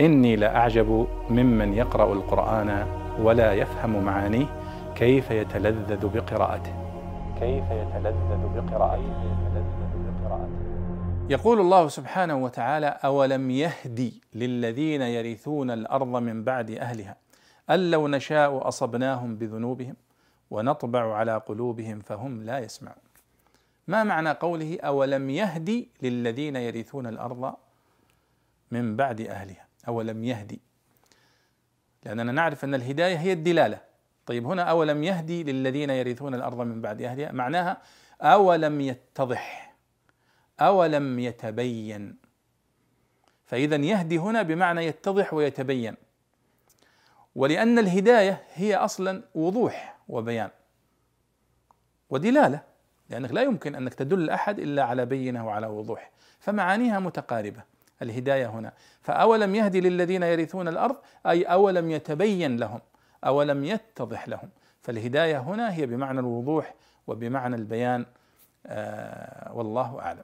إني لأعجب ممن يقرأ القرآن ولا يفهم معانيه كيف يتلذذ بقراءته. كيف يتلذذ بقراءته. يقول الله سبحانه وتعالى أولم يهدي للذين يرثون الأرض من بعد أهلها أن لو نشاء أصبناهم بذنوبهم ونطبع على قلوبهم فهم لا يسمعون. ما معنى قوله أولم يهدي للذين يرثون الأرض من بعد أهلها؟ أولم يهدي. لأننا نعرف أن الهداية هي الدلالة. طيب هنا أولم يهدي للذين يرثون الأرض من بعد أهلها؟ معناها أولم يتضح. أولم يتبين. فإذا يهدي هنا بمعنى يتضح ويتبين. ولأن الهداية هي أصلا وضوح وبيان ودلالة. لأنك لا يمكن أنك تدل أحد إلا على بينة وعلى وضوح. فمعانيها متقاربة. الهداية هنا. فأولم يهدي للذين يرثون الأرض؟ أي أولم يتبين لهم؟ أولم يتضح لهم؟ فالهداية هنا هي بمعنى الوضوح وبمعنى البيان. آه والله أعلم.